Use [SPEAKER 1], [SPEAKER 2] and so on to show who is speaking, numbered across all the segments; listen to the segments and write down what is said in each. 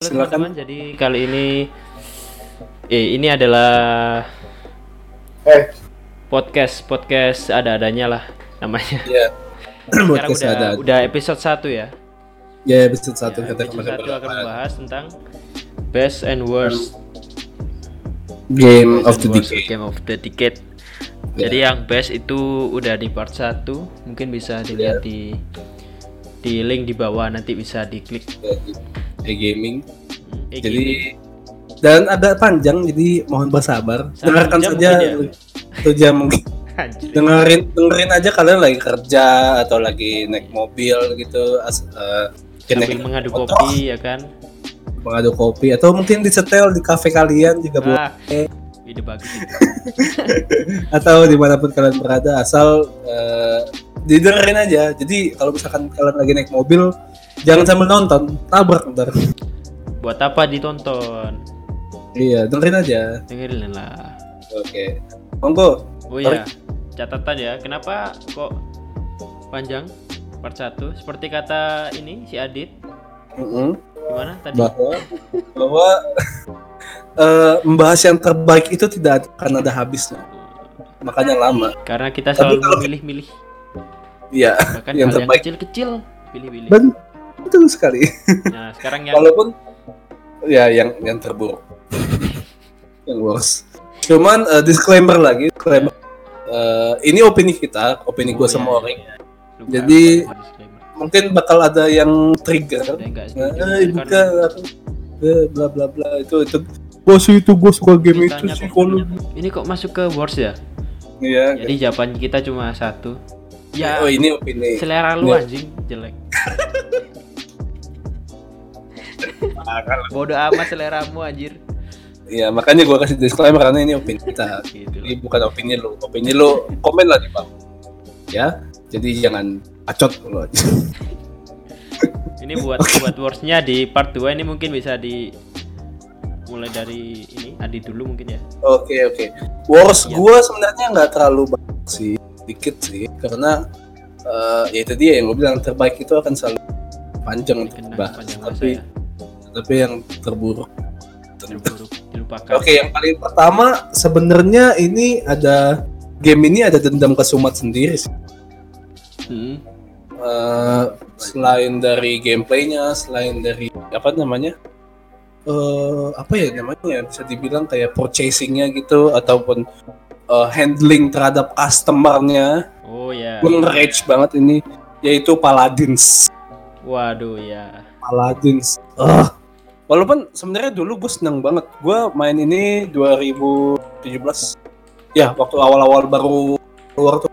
[SPEAKER 1] Silakan.
[SPEAKER 2] teman-teman, jadi kali ini eh ini adalah
[SPEAKER 1] Eh,
[SPEAKER 2] podcast podcast ada-adanya lah namanya.
[SPEAKER 1] ya.
[SPEAKER 2] Sekarang
[SPEAKER 1] Podcast
[SPEAKER 2] udah
[SPEAKER 1] ada.
[SPEAKER 2] udah episode 1 ya.
[SPEAKER 1] Ya, episode satu
[SPEAKER 2] Ya,
[SPEAKER 1] kita
[SPEAKER 2] episode
[SPEAKER 1] kemarin
[SPEAKER 2] 1 akan membahas tentang best and worst
[SPEAKER 1] Game
[SPEAKER 2] best
[SPEAKER 1] of the Decade.
[SPEAKER 2] game of the decade.
[SPEAKER 1] Ya.
[SPEAKER 2] Jadi yang best itu udah di part 1, mungkin bisa dilihat di di link di bawah nanti bisa diklik.
[SPEAKER 1] E-gaming. Jadi dan agak panjang jadi mohon bersabar.
[SPEAKER 2] Satu
[SPEAKER 1] Dengarkan saja
[SPEAKER 2] ya?
[SPEAKER 1] satu jam mungkin.
[SPEAKER 2] Anjir.
[SPEAKER 1] dengerin dengerin aja kalian lagi kerja atau lagi naik mobil gitu as,
[SPEAKER 2] sambil
[SPEAKER 1] naik
[SPEAKER 2] mengadu
[SPEAKER 1] motor,
[SPEAKER 2] kopi ya kan.
[SPEAKER 1] mengadu kopi atau mungkin disetel di kafe kalian juga boleh
[SPEAKER 2] Ah, ide bagus
[SPEAKER 1] atau di mana pun kalian berada asal eh, didengerin aja jadi kalau misalkan kalian lagi naik mobil jangan sambil nonton tabrak ntar
[SPEAKER 2] Buat apa ditonton?
[SPEAKER 1] iya dengerin aja
[SPEAKER 2] Dengerin lah.
[SPEAKER 1] oke monggo
[SPEAKER 2] Oh iya, catatan ya. Kenapa kok panjang part 1? Seperti kata ini si Adit.
[SPEAKER 1] Mm-mm.
[SPEAKER 2] Gimana tadi?
[SPEAKER 1] bahwa bahwa eh, membahas yang terbaik itu tidak akan ada habisnya makanya lama
[SPEAKER 2] Karena kita selalu memilih-milih.
[SPEAKER 1] iya
[SPEAKER 2] Bahkan
[SPEAKER 1] Yang
[SPEAKER 2] hal yang
[SPEAKER 1] terbaik.
[SPEAKER 2] kecil-kecil pilih-pilih.
[SPEAKER 1] Betul sekali
[SPEAKER 2] Nah, sekarang yang
[SPEAKER 1] walaupun ya yang yang terburuk yang worst cuman eh, disclaimer lagi disclaimer Eh, ini opini kita opini gue
[SPEAKER 2] Oh,
[SPEAKER 1] sama
[SPEAKER 2] iya,
[SPEAKER 1] orang
[SPEAKER 2] iya. Lupa,
[SPEAKER 1] Jadi-
[SPEAKER 2] lupa disclaimer.
[SPEAKER 1] mungkin bakal ada yang trigger Eh, eh, eh, bla bla bla itu itu sih itu gue suka game itu sih kalau.
[SPEAKER 2] Ini kok masuk ke worst ya?
[SPEAKER 1] iya
[SPEAKER 2] Jadi jawaban kita cuma satu. Ya,
[SPEAKER 1] oh ini opini
[SPEAKER 2] selera lu anjing jelek. Bodoh amat seleramu anjir.
[SPEAKER 1] Iya makanya gue kasih disclaimer karena ini opini kita
[SPEAKER 2] Gitu.
[SPEAKER 1] ini bukan opini lu opini lu komen lah di bawah ya jadi jangan acot lu
[SPEAKER 2] Ini buat buat worstnya di part 2 ini mungkin bisa di mulai dari ini Adi dulu mungkin ya.
[SPEAKER 1] Oke oke. Wars
[SPEAKER 2] Iya.
[SPEAKER 1] gua sebenarnya nggak terlalu banyak sih, dikit sih, karena eh, ya itu dia yang gue bilang terbaik itu akan selalu panjang untuk
[SPEAKER 2] Dikenang
[SPEAKER 1] dibahas.
[SPEAKER 2] panjang masa
[SPEAKER 1] Tapi
[SPEAKER 2] ya.
[SPEAKER 1] Tapi yang terburuk.
[SPEAKER 2] Terburuk dilupakan.
[SPEAKER 1] Oke yang paling pertama sebenarnya ini ada game ini ada dendam ke Sumat sendiri sih.
[SPEAKER 2] Hmm.
[SPEAKER 1] Eh, selain dari gameplaynya, selain dari apa namanya? eh apa ya namanya ya bisa dibilang kayak purchasingnya gitu ataupun eh, handling terhadap customernya
[SPEAKER 2] Oh ya.
[SPEAKER 1] gue nge-rage banget ini yaitu Paladins
[SPEAKER 2] Waduh ya.
[SPEAKER 1] Paladins ah walaupun sebenarnya dulu gue seneng banget. Gue main ini 2017 ya waktu awal-awal baru keluar tuh.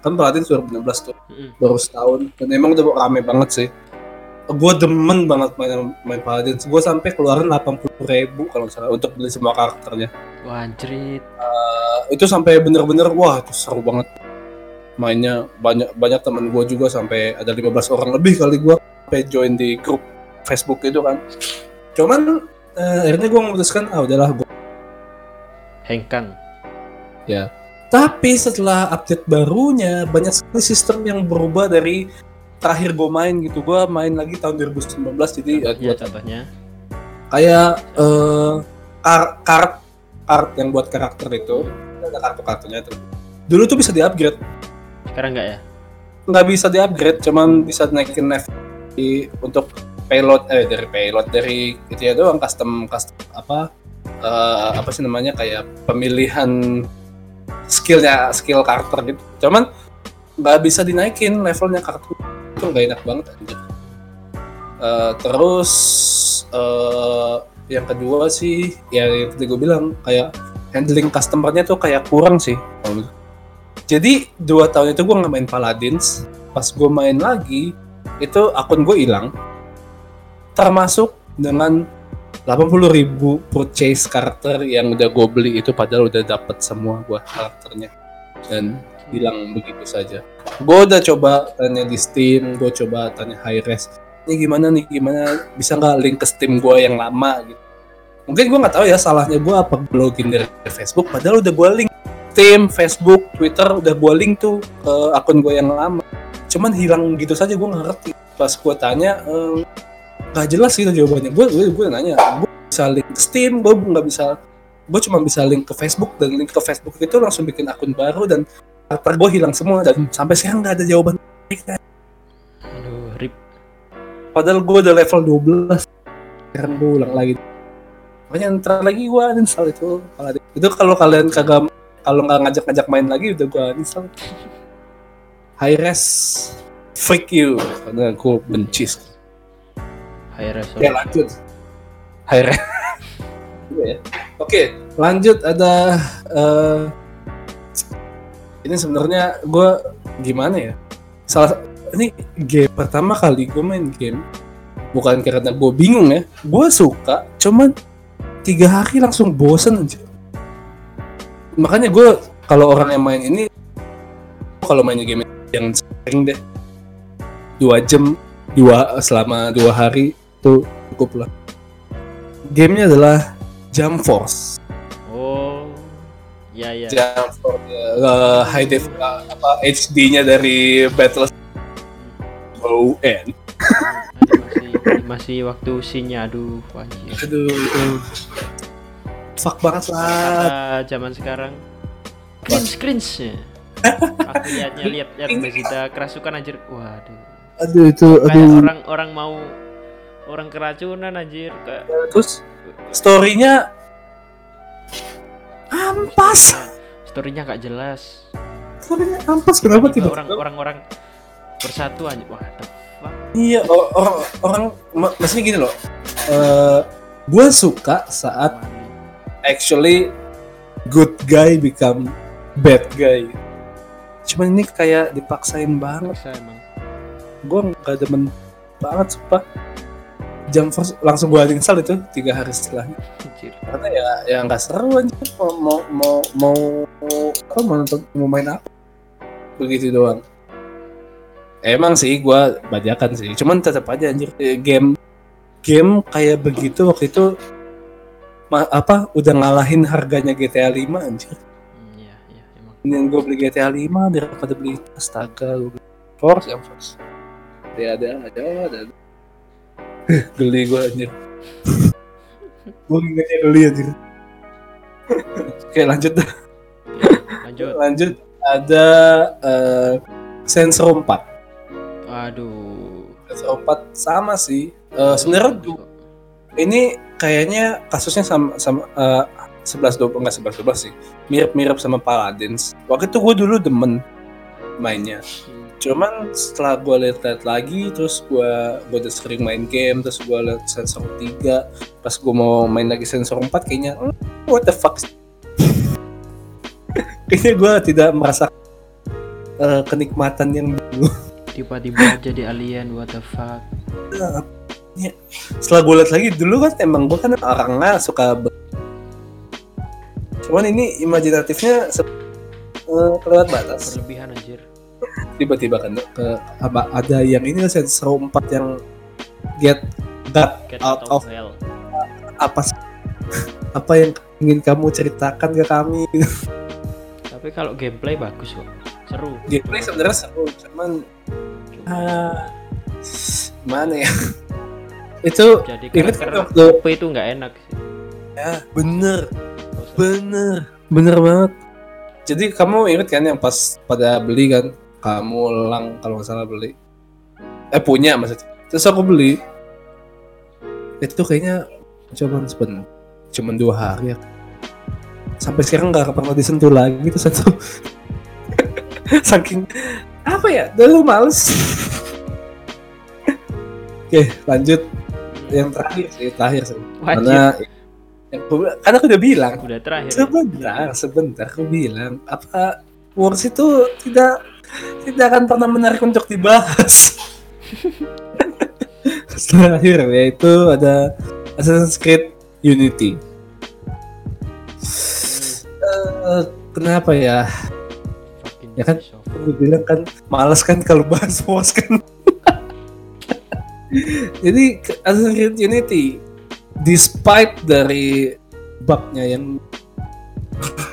[SPEAKER 1] Kan Paladins 2016 tuh.
[SPEAKER 2] Mm-mm.
[SPEAKER 1] baru setahun. Dan emang udah rame banget sih. Gue demen banget main main Paladins gue sampai keluarin 80 ribu kalau salah untuk beli semua karakternya.
[SPEAKER 2] Wah anjrit.
[SPEAKER 1] Uh, itu sampai bener-bener wah itu seru banget. Mainnya banyak banyak temen gue juga sampai ada 15 orang lebih kali gue sampai join di grup Facebook itu kan cuman uh, akhirnya gue memutuskan ah udahlah gue
[SPEAKER 2] Hengkang.
[SPEAKER 1] tapi setelah update barunya banyak sekali sistem yang berubah dari terakhir gue main gitu gue main lagi tahun 2019 jadi ya,
[SPEAKER 2] Ya contohnya.
[SPEAKER 1] kayak eh kar kart kart yang buat karakter itu ada kartu kartunya itu dulu tuh bisa di upgrade
[SPEAKER 2] Sekarang enggak ya?
[SPEAKER 1] nggak bisa di upgrade cuman bisa naikin level di, untuk payload eh dari payload dari itu ya doang custom custom apa eh, apa sih namanya kayak pemilihan skillnya skill karakter gitu. Cuman nggak bisa dinaikin levelnya kartu itu nggak enak banget anjir. Eh, terus eh, yang kedua sih ya yang tadi gue bilang kayak handling customernya tuh kayak kurang sih jadi dua tahun itu gue nggak main Paladins. Pas gue main lagi itu akun gue hilang termasuk dengan 80.000 ribu purchase karakter yang udah gue beli itu padahal udah dapet semua gue karakternya dan hilang begitu saja. Gue udah coba tanya di Steam gue coba tanya high res. Ini gimana nih? Gimana? Bisa nggak link ke Steam gue yang lama? Gitu. Mungkin gue nggak tahu ya salahnya gue apa login dari Facebook padahal udah gue link. Steam, Facebook, Twitter udah gue link tuh ke akun gue yang lama. Cuman hilang gitu saja gue nggak ngerti. Pas gue tanya, ehm, nggak jelas gitu jawabannya. Gue gue gue nanya gue bisa link ke Steam gue nggak bisa gue cuma bisa link ke Facebook dan link ke Facebook itu langsung bikin akun baru dan karakter gue hilang semua dan sampai sekarang nggak ada jawaban.
[SPEAKER 2] Aduh, rip.
[SPEAKER 1] padahal gue udah level 12 sekarang gue ulang lagi. Makanya ntar lagi gue uninstall itu itu kalau kalian kagak kalau nggak ngajak-ngajak main lagi udah gue uninstall. High res. Freak you. Karena gue benci
[SPEAKER 2] High res.
[SPEAKER 1] Oke lanjut. Hai Ren. Iya ya. Oke lanjut ada eh, ini sebenarnya gue gimana ya? Salah ini game pertama kali gue main game bukan karena gue bingung ya, gue suka, cuman tiga hari langsung bosen aja. Makanya gue kalau orang yang main ini kalau main game yang sering deh dua jam dua selama dua hari itu cukup lah. Gamenya adalah Jump Force.
[SPEAKER 2] Oh. Ya ya.
[SPEAKER 1] Jump Force uh, high def uh, apa HD-nya dari Battle ON.
[SPEAKER 2] Aduh, masih masih waktu sinya aduh anjir.
[SPEAKER 1] Aduh, itu fuck banget lah.
[SPEAKER 2] Zaman sekarang cringe cringe aku lihatnya lihat lihat Vegeta kerasukan anjir waduh
[SPEAKER 1] Aduh itu,
[SPEAKER 2] kayak orang orang mau orang keracunan anjir kayak
[SPEAKER 1] Terus story-nya ampas.
[SPEAKER 2] storynya gak jelas
[SPEAKER 1] Story-nya ampas kenapa
[SPEAKER 2] Tiba orang orang orang bersatu anjir wah
[SPEAKER 1] Iya, orang orang ma- maksudnya gini loh. Eh gue suka saat actually good guy become bad guy. Cuman ini kayak dipaksain banget. Gue nggak demen banget sumpah. Jam first langsung gue install itu tiga hari setelahnya.
[SPEAKER 2] anjir
[SPEAKER 1] Karena ya ya nggak seru aja mau mau mau mau apa mau nonton mau main apa begitu doang. Emang sih gue bajakan sih, cuman tetap aja anjir eh, game game kayak begitu waktu itu ma- apa udah ngalahin harganya GTA 5 anjir.
[SPEAKER 2] Hmm, iya iya emang
[SPEAKER 1] Yang gue beli GTA 5 daripada beli astaga gue beli Force yang Force. Ada ada ada. ada. geli gue anjir. gue ingetnya geli anjir. Oke lanjut dah.
[SPEAKER 2] lanjut
[SPEAKER 1] Lanjut ada eh Sensor 4.
[SPEAKER 2] aduh
[SPEAKER 1] Sensor 4 sama sih. Eh sebenarnya ini kayaknya kasusnya sama sama eh, 11 12 enggak 11 12 sih. Mirip-mirip sama Paladins. Waktu itu gue dulu demen mainnya. Cuman setelah gue lihat lagi terus gue gue udah sering main game terus gue lihat sensor 3 pas gue mau main lagi sensor 4 kayaknya "Hmm, what the fuck? Kayaknya gue tidak merasa eh, kenikmatan yang dulu.
[SPEAKER 2] Tiba-tiba jadi alien what the fuck?
[SPEAKER 1] Setelah gue lihat lagi dulu kan emang gue kan orangnya suka cuman ini imajinatifnya eh, kelewat batas.
[SPEAKER 2] Berlebihan anjir
[SPEAKER 1] tiba-tiba kan ke apa ada yang ini kan sensor 4 yang get got
[SPEAKER 2] get
[SPEAKER 1] out of
[SPEAKER 2] hell.
[SPEAKER 1] apa apa yang ingin kamu ceritakan ke kami?
[SPEAKER 2] Tapi kalau gameplay bagus kok. Seru.
[SPEAKER 1] Gameplay sebenarnya seru cuman ah, mana ya? Itu
[SPEAKER 2] jadi
[SPEAKER 1] Ingat
[SPEAKER 2] karakter
[SPEAKER 1] kan waktu-
[SPEAKER 2] OP itu nggak enak sih.
[SPEAKER 1] Ya bener. Bener. Bener banget. Jadi kamu ingat kan yang pas pada beli kan kamu lang kalau nggak salah beli. Eh punya maksudnya terus aku beli. Itu kayaknya cuman sebentar cuman dua hari ya. Sampai sekarang nggak pernah disentuh lagi tuh satu. Saking apa ya? Dulu males. Oke lanjut. Yang terakhir sih terakhir sih.
[SPEAKER 2] Wajib.
[SPEAKER 1] karena karena aku udah bilang.
[SPEAKER 2] Udah terakhir.
[SPEAKER 1] Sebentar sebentar aku bilang apa Wars itu tidak tidak akan pernah menarik untuk dibahas. Terakhir yaitu ada Assassin's Creed Unity. Eh, kenapa ya? Ya kan? Aku bilang kan males kan kalau bahas Wars kan. Jadi Assassin's Creed Unity despite dari bugnya yang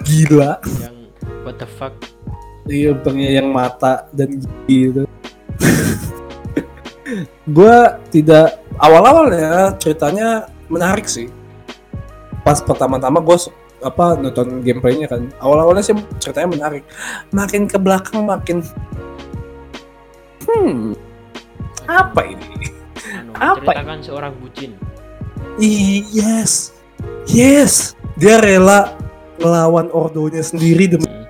[SPEAKER 1] gila.
[SPEAKER 2] Yang what the fuck
[SPEAKER 1] Iya bangnya yang mata dan gigi itu. gua tidak awal-awal ya ceritanya menarik sih. Pas pertama-tama gue apa nonton gameplaynya kan, awal-awalnya sih ceritanya menarik. Makin ke belakang makin, hmm, apa ini?
[SPEAKER 2] Anu,
[SPEAKER 1] Apa
[SPEAKER 2] menceritakan seorang bucin.
[SPEAKER 1] Ih, yes, yes, dia rela melawan ordonya sendiri demi
[SPEAKER 2] Hmm.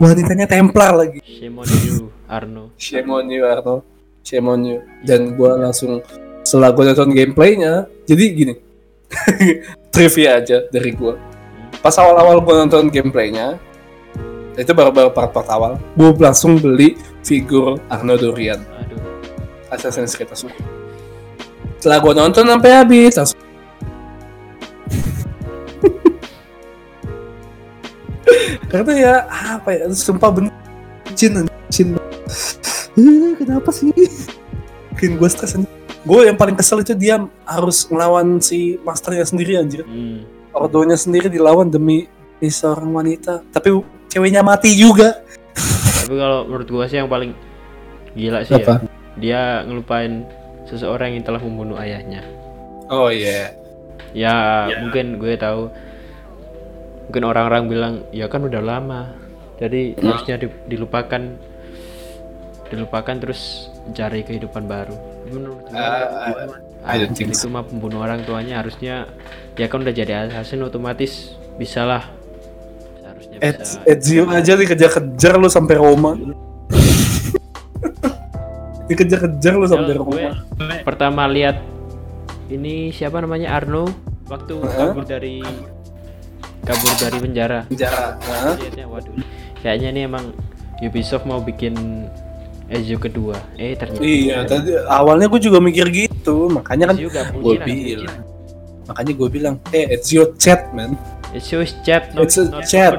[SPEAKER 1] Wanitanya Templar lagi.
[SPEAKER 2] Shame on you, Arno.
[SPEAKER 1] Shame on you, Arno. Shame on you. Dan gue langsung setelah gue nonton gameplaynya, jadi gini, trivia aja dari gue. Pas awal-awal gue nonton gameplaynya, itu baru-baru part-part awal, gue langsung beli figur Arno Dorian,
[SPEAKER 2] Aduh.
[SPEAKER 1] Assassin's Creed langsung. Setelah gue nonton sampai habis, langsung karena ya apa ya sumpah bener. Cin cin Eh, kenapa sih? Bikin gue stres gue yang paling kesel itu dia harus ngelawan si masternya sendiri anjir.
[SPEAKER 2] Hmm.
[SPEAKER 1] ordonya sendiri dilawan demi demi seorang wanita. Tapi ceweknya mati juga.
[SPEAKER 2] Tapi kalau menurut gua sih yang paling gila sih
[SPEAKER 1] Apa?
[SPEAKER 2] ya. Dia ngelupain seseorang yang telah membunuh ayahnya.
[SPEAKER 1] oh iya.
[SPEAKER 2] Ya, mungkin gue tahu mungkin orang-orang bilang ya kan udah lama. Jadi
[SPEAKER 1] Hmm.
[SPEAKER 2] harusnya di- dilupakan dilupakan terus mencari kehidupan baru. Menurut
[SPEAKER 1] Uh,
[SPEAKER 2] Ah,
[SPEAKER 1] I don't think
[SPEAKER 2] itu mah pembunuh orang tuanya harusnya ya kan udah jadi assassin otomatis bisa lah. Seharusnya
[SPEAKER 1] Ed,
[SPEAKER 2] bisa.
[SPEAKER 1] Ezio aja dikejar-kejar lu sampai Roma. Dikejar-kejar lu sampai Roma.
[SPEAKER 2] pertama lihat ini siapa namanya Arno? Waktu kabur dari kabur dari penjara.
[SPEAKER 1] Penjara
[SPEAKER 2] lihatnya waduh. Kayaknya ini emang Ubisoft mau bikin Ezio kedua. Eh ternyata
[SPEAKER 1] iya tadi awalnya gue juga mikir gitu. Makanya kan
[SPEAKER 2] Ezio
[SPEAKER 1] gue bilang. makanya gue bilang eh Ezio chat man.
[SPEAKER 2] Ezio chat
[SPEAKER 1] a
[SPEAKER 2] not
[SPEAKER 1] chat.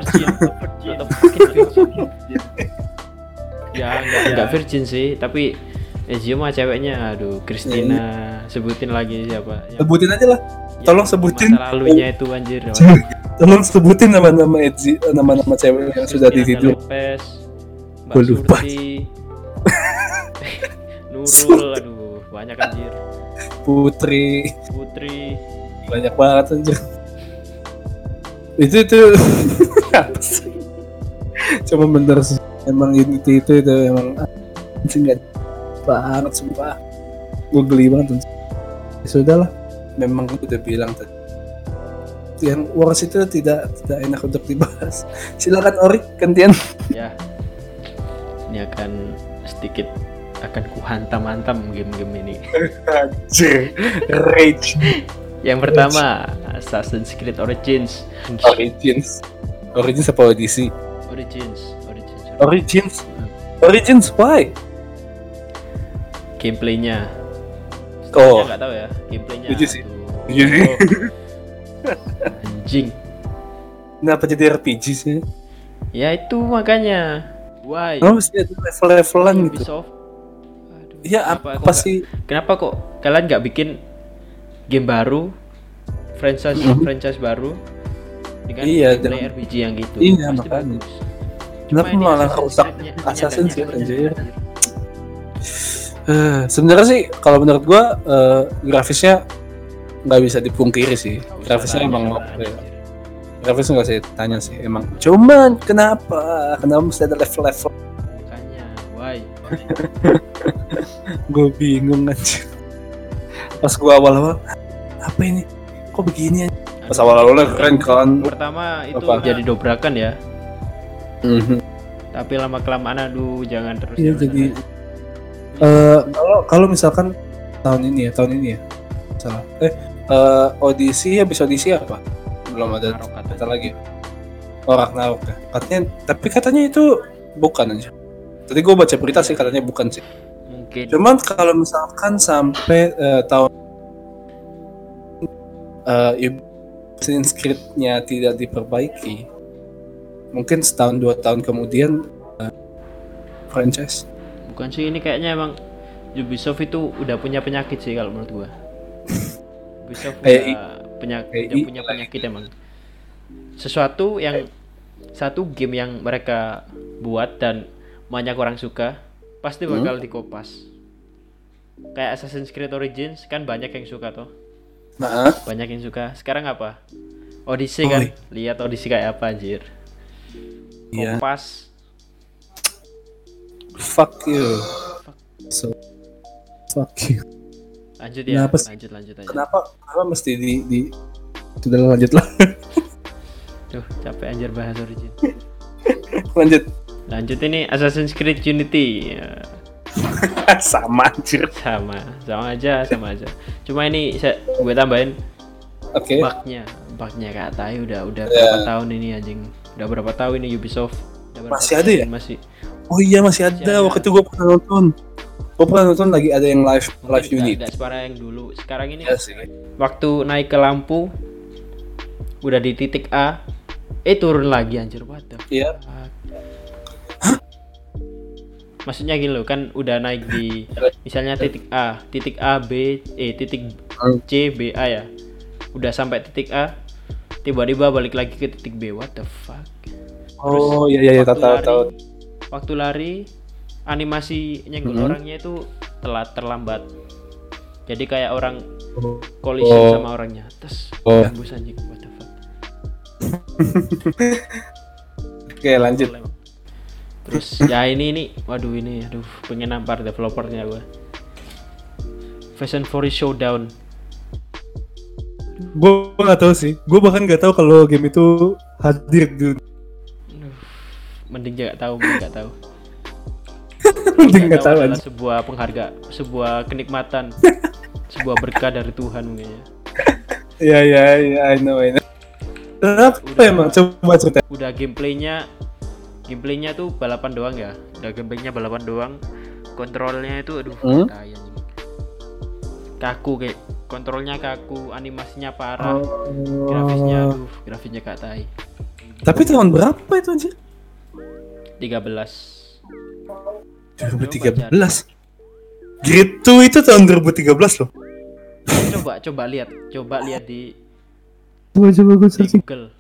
[SPEAKER 2] ya nggak nggak virgin sih tapi Ezio mah ceweknya aduh Christina sebutin lagi siapa
[SPEAKER 1] sebutin aja lah.
[SPEAKER 2] Yang
[SPEAKER 1] tolong sebutin.
[SPEAKER 2] masa lalunya itu anjir.
[SPEAKER 1] Tolong sebutin nama-nama Ezio nama-nama cewek yang sudah ditidur
[SPEAKER 2] Lopez Mbak
[SPEAKER 1] Gua lupa.
[SPEAKER 2] Surti. Nurul aduh banyak anjir.
[SPEAKER 1] Putri.
[SPEAKER 2] Putri.
[SPEAKER 1] Banyak banget anjir. Itu itu. Apa sih? Cuma bener sih. Emang Unity itu itu emang anjing nggak banget sumpah. Gue geli banget anjing. ya sudah lah memang gue udah bilang tadi. Yang Wars itu tidak tidak enak untuk dibahas. Silakan Ori gantian.
[SPEAKER 2] Ya. Ini akan sedikit akan kuhantam-hantam game-game ini.
[SPEAKER 1] Anjir. Rage.
[SPEAKER 2] Yang pertama Assassin's Creed Origins.
[SPEAKER 1] Origins. Origins apa Odyssey?
[SPEAKER 2] Origins. Origins.
[SPEAKER 1] Origins? Origins why
[SPEAKER 2] gameplaynya
[SPEAKER 1] Oh.
[SPEAKER 2] nggak tahu ya gameplaynya
[SPEAKER 1] Setuju sih. Setuju sih.
[SPEAKER 2] Oh. anjing
[SPEAKER 1] kenapa jadi RPG sih
[SPEAKER 2] ya itu makanya why
[SPEAKER 1] Oh, mesti ada level-levelan gitu.
[SPEAKER 2] Ubisoft Aduh,
[SPEAKER 1] Iya, apa, apa sih?
[SPEAKER 2] kenapa kok kalian nggak bikin game baru franchise
[SPEAKER 1] Mhm.
[SPEAKER 2] franchise baru dengan
[SPEAKER 1] Iya,
[SPEAKER 2] gameplay RPG yang gitu
[SPEAKER 1] Iya,
[SPEAKER 2] Pasti
[SPEAKER 1] makanya.
[SPEAKER 2] bagus.
[SPEAKER 1] Kenapa malah
[SPEAKER 2] Assassin's
[SPEAKER 1] rusak
[SPEAKER 2] Creed-nya
[SPEAKER 1] Assassin's Creed,
[SPEAKER 2] penyadap-nyadapnya,
[SPEAKER 1] anjir? Eh, sebenarnya sih kalau menurut gua eh, grafisnya nggak bisa dipungkiri sih. Grafisnya
[SPEAKER 2] tanya,
[SPEAKER 1] emang
[SPEAKER 2] tanya.
[SPEAKER 1] Grafisnya nggak saya tanya sih emang. Cuman kenapa? Kenapa mesti ada level-level?
[SPEAKER 2] makanya why
[SPEAKER 1] Gue bingung aja. Pas gua awal-awal, apa ini? Kok begini? aja? Pas awal-awalnya keren kan.
[SPEAKER 2] pertama itu
[SPEAKER 1] Apa?
[SPEAKER 2] jadi dobrakan ya
[SPEAKER 1] Mhm.
[SPEAKER 2] tapi lama kelamaan aduh jangan terus terus
[SPEAKER 1] jadi eh kalau kalau misalkan tahun ini ya tahun ini ya salah. Eh eh Odyssey habis Odyssey apa? Belum ada kata lagi. Oh Ragnarok ya. Katanya tapi katanya itu bukan aja tadi gue baca berita sih katanya bukan sih.
[SPEAKER 2] Mungkin.
[SPEAKER 1] Cuman kalau misalkan sampai eh, tahun eh Assassin's Creed-nya tidak diperbaiki mungkin setahun dua tahun kemudian eh, franchise
[SPEAKER 2] bukan sih ini kayaknya emang Ubisoft itu udah punya penyakit sih kalau menurut gua. Ubisoft
[SPEAKER 1] Kayak
[SPEAKER 2] udah, penyak- udah punya penyakit emang. Sesuatu yang satu game yang mereka buat dan banyak orang suka pasti
[SPEAKER 1] Hmm?
[SPEAKER 2] bakal dikopas. Kayak Assassin's Creed Origins kan banyak yang suka tuh
[SPEAKER 1] Nah,
[SPEAKER 2] banyak yang suka. Sekarang apa? Odyssey
[SPEAKER 1] Oh,
[SPEAKER 2] kan lihat Odyssey kayak apa anjir?
[SPEAKER 1] Iya. Fuck you. So, fuck you.
[SPEAKER 2] lanjut ya
[SPEAKER 1] Kenapa
[SPEAKER 2] lanjut lanjut aja
[SPEAKER 1] Kenapa? Kenapa mesti di di sudah lanjut lah.
[SPEAKER 2] Duh, capek anjir bahas Origin
[SPEAKER 1] lanjut.
[SPEAKER 2] lanjut ini Assassin's Creed Unity
[SPEAKER 1] Sama anjir.
[SPEAKER 2] sama sama aja sama aja cuma ini saya gue tambahin
[SPEAKER 1] Oke.
[SPEAKER 2] bugnya bugnya kak tai udah udah
[SPEAKER 1] Ya.
[SPEAKER 2] berapa tahun ini anjing udah berapa tahun ini Ubisoft udah berapa
[SPEAKER 1] Masih ada ya?
[SPEAKER 2] masih
[SPEAKER 1] Oh iya masih ada.
[SPEAKER 2] Masih ada.
[SPEAKER 1] Waktu itu gue pernah nonton. Gue pernah nonton lagi ada yang live live
[SPEAKER 2] mungkin
[SPEAKER 1] unit.
[SPEAKER 2] nggak separah yang dulu sekarang ini
[SPEAKER 1] sih.
[SPEAKER 2] waktu naik ke lampu udah di titik A eh turun lagi anjir what the
[SPEAKER 1] Iya.
[SPEAKER 2] maksudnya gini loh kan udah naik di misalnya titik A titik A B eh titik C B A ya udah sampai titik A tiba-tiba balik lagi ke titik B what the fuck
[SPEAKER 1] Oh iya iya iya tahu tahu.
[SPEAKER 2] Waktu lari animasi nyenggol
[SPEAKER 1] Mhm.
[SPEAKER 2] orangnya itu telat terlambat jadi kayak orang collision
[SPEAKER 1] Oh.
[SPEAKER 2] sama orangnya terus
[SPEAKER 1] Oh.
[SPEAKER 2] gambus anjing what the fuck
[SPEAKER 1] Oke lanjut.
[SPEAKER 2] terus ya ini ini waduh ini aduh pengen nampar developernya gue and Furious Showdown
[SPEAKER 1] Gue nggak tahu sih. Gue bahkan nggak tahu kalau game itu hadir di.
[SPEAKER 2] Mending gak tahu mending gak tahu
[SPEAKER 1] Mending nggak tahu
[SPEAKER 2] adalah
[SPEAKER 1] aja.
[SPEAKER 2] sebuah pengharga sebuah kenikmatan sebuah berkah dari Tuhan mungkin ya
[SPEAKER 1] Iya iya iya I know I know.
[SPEAKER 2] Udah.
[SPEAKER 1] emang? Coba cerita.
[SPEAKER 2] udah gameplaynya gameplaynya tuh balapan doang ya udah gameplaynya balapan doang kontrolnya itu aduh
[SPEAKER 1] Hmm?
[SPEAKER 2] kaku kayak kontrolnya kaku animasinya parah grafisnya
[SPEAKER 1] Oh.
[SPEAKER 2] aduh grafisnya gak tai
[SPEAKER 1] Tapi tahun berapa itu anjir?
[SPEAKER 2] 13
[SPEAKER 1] 2013. Grid 2 itu tahun 2013 loh.
[SPEAKER 2] coba coba lihat coba lihat di,
[SPEAKER 1] Coba coba gue
[SPEAKER 2] di
[SPEAKER 1] searching.
[SPEAKER 2] Google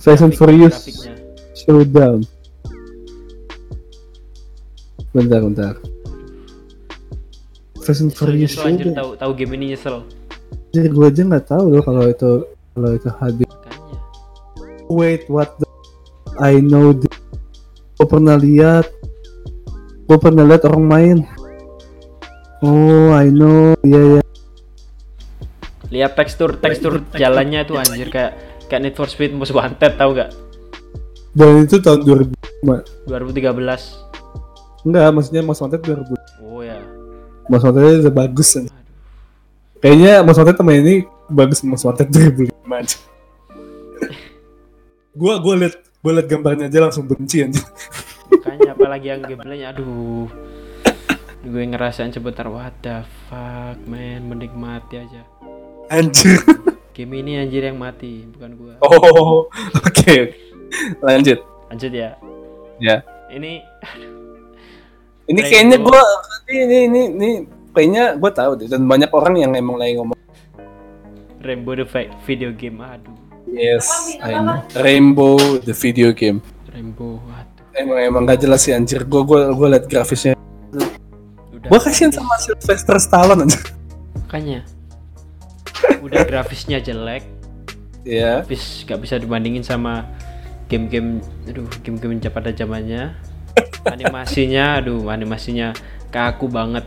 [SPEAKER 1] Fast and Furious. Showdown. Bentar bentar. Fast and Furious Showdown.
[SPEAKER 2] tahu tahu game ini nyesel
[SPEAKER 1] Jadi gue aja nggak tahu loh kalau itu kalau itu hadir. Wait, what the? I know the... Gue pernah lihat. Gue pernah lihat orang main. Oh, I know. Iya, iya.
[SPEAKER 2] lihat tekstur tekstur jalannya tuh anjir kayak kayak Need for Speed Most Wanted tahu gak
[SPEAKER 1] Dan itu tahun 2000.
[SPEAKER 2] 2013
[SPEAKER 1] Enggak, maksudnya Mas Wanted 2000.
[SPEAKER 2] oh ya
[SPEAKER 1] Mas Wanted udah bagus.
[SPEAKER 2] aduh
[SPEAKER 1] Kayaknya Mas Wanted temen ini bagus Mas Wanted 2005 aja. gua gua liat gua liat gambarnya aja langsung benci aja.
[SPEAKER 2] makanya apalagi yang gameplaynya aduh gue ngerasain sebentar what the fuck man menikmati aja
[SPEAKER 1] Anjir.
[SPEAKER 2] game ini anjir yang mati bukan gua
[SPEAKER 1] Oh, oke. Lanjut.
[SPEAKER 2] lanjut ya
[SPEAKER 1] Ya.
[SPEAKER 2] ini
[SPEAKER 1] Ini
[SPEAKER 2] Rainbow.
[SPEAKER 1] kayaknya gua ini ini ini, ini kayaknya gua tahu deh dan banyak orang yang emang lagi ngomong
[SPEAKER 2] Rainbow the video game aduh
[SPEAKER 1] Yes, I know. Rainbow the video game.
[SPEAKER 2] Rainbow waduh
[SPEAKER 1] Emang emang gak jelas sih anjir. Gua gua gua liat grafisnya.
[SPEAKER 2] udah
[SPEAKER 1] Gua kasihan sama Sylvester Stallone anjir.
[SPEAKER 2] makanya udah grafisnya jelek
[SPEAKER 1] Iya.
[SPEAKER 2] grafis gak bisa dibandingin sama game-game aduh game-game pada zamannya animasinya aduh animasinya kaku banget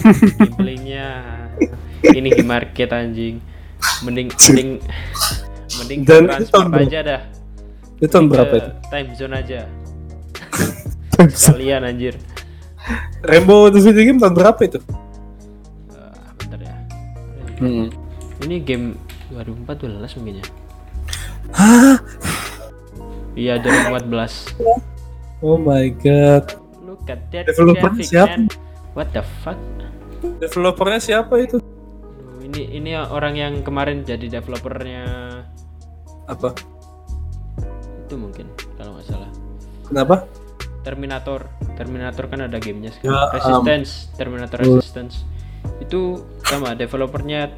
[SPEAKER 2] gameplaynya ini game market anjing mending mending mending
[SPEAKER 1] Dan itu
[SPEAKER 2] transfer
[SPEAKER 1] berapa?
[SPEAKER 2] aja dah
[SPEAKER 1] Itu tahun berapa itu?
[SPEAKER 2] time zone aja kalian anjir
[SPEAKER 1] Rainbow the video game tahun berapa itu?
[SPEAKER 2] Eh, bentar ya
[SPEAKER 1] Hmm.
[SPEAKER 2] ini game 2014 mungkin ya
[SPEAKER 1] Hah?
[SPEAKER 2] iya 2014
[SPEAKER 1] Oh my god.
[SPEAKER 2] look at that
[SPEAKER 1] Developernya siapa?
[SPEAKER 2] man. what the fuck
[SPEAKER 1] Developernya siapa itu?
[SPEAKER 2] Ini ini orang yang kemarin jadi developernya
[SPEAKER 1] Apa?
[SPEAKER 2] itu mungkin kalau nggak salah
[SPEAKER 1] Kenapa?
[SPEAKER 2] Terminator Terminator kan ada gamenya
[SPEAKER 1] Ya,
[SPEAKER 2] sekarang Resistance Terminator Resistance itu sama developernya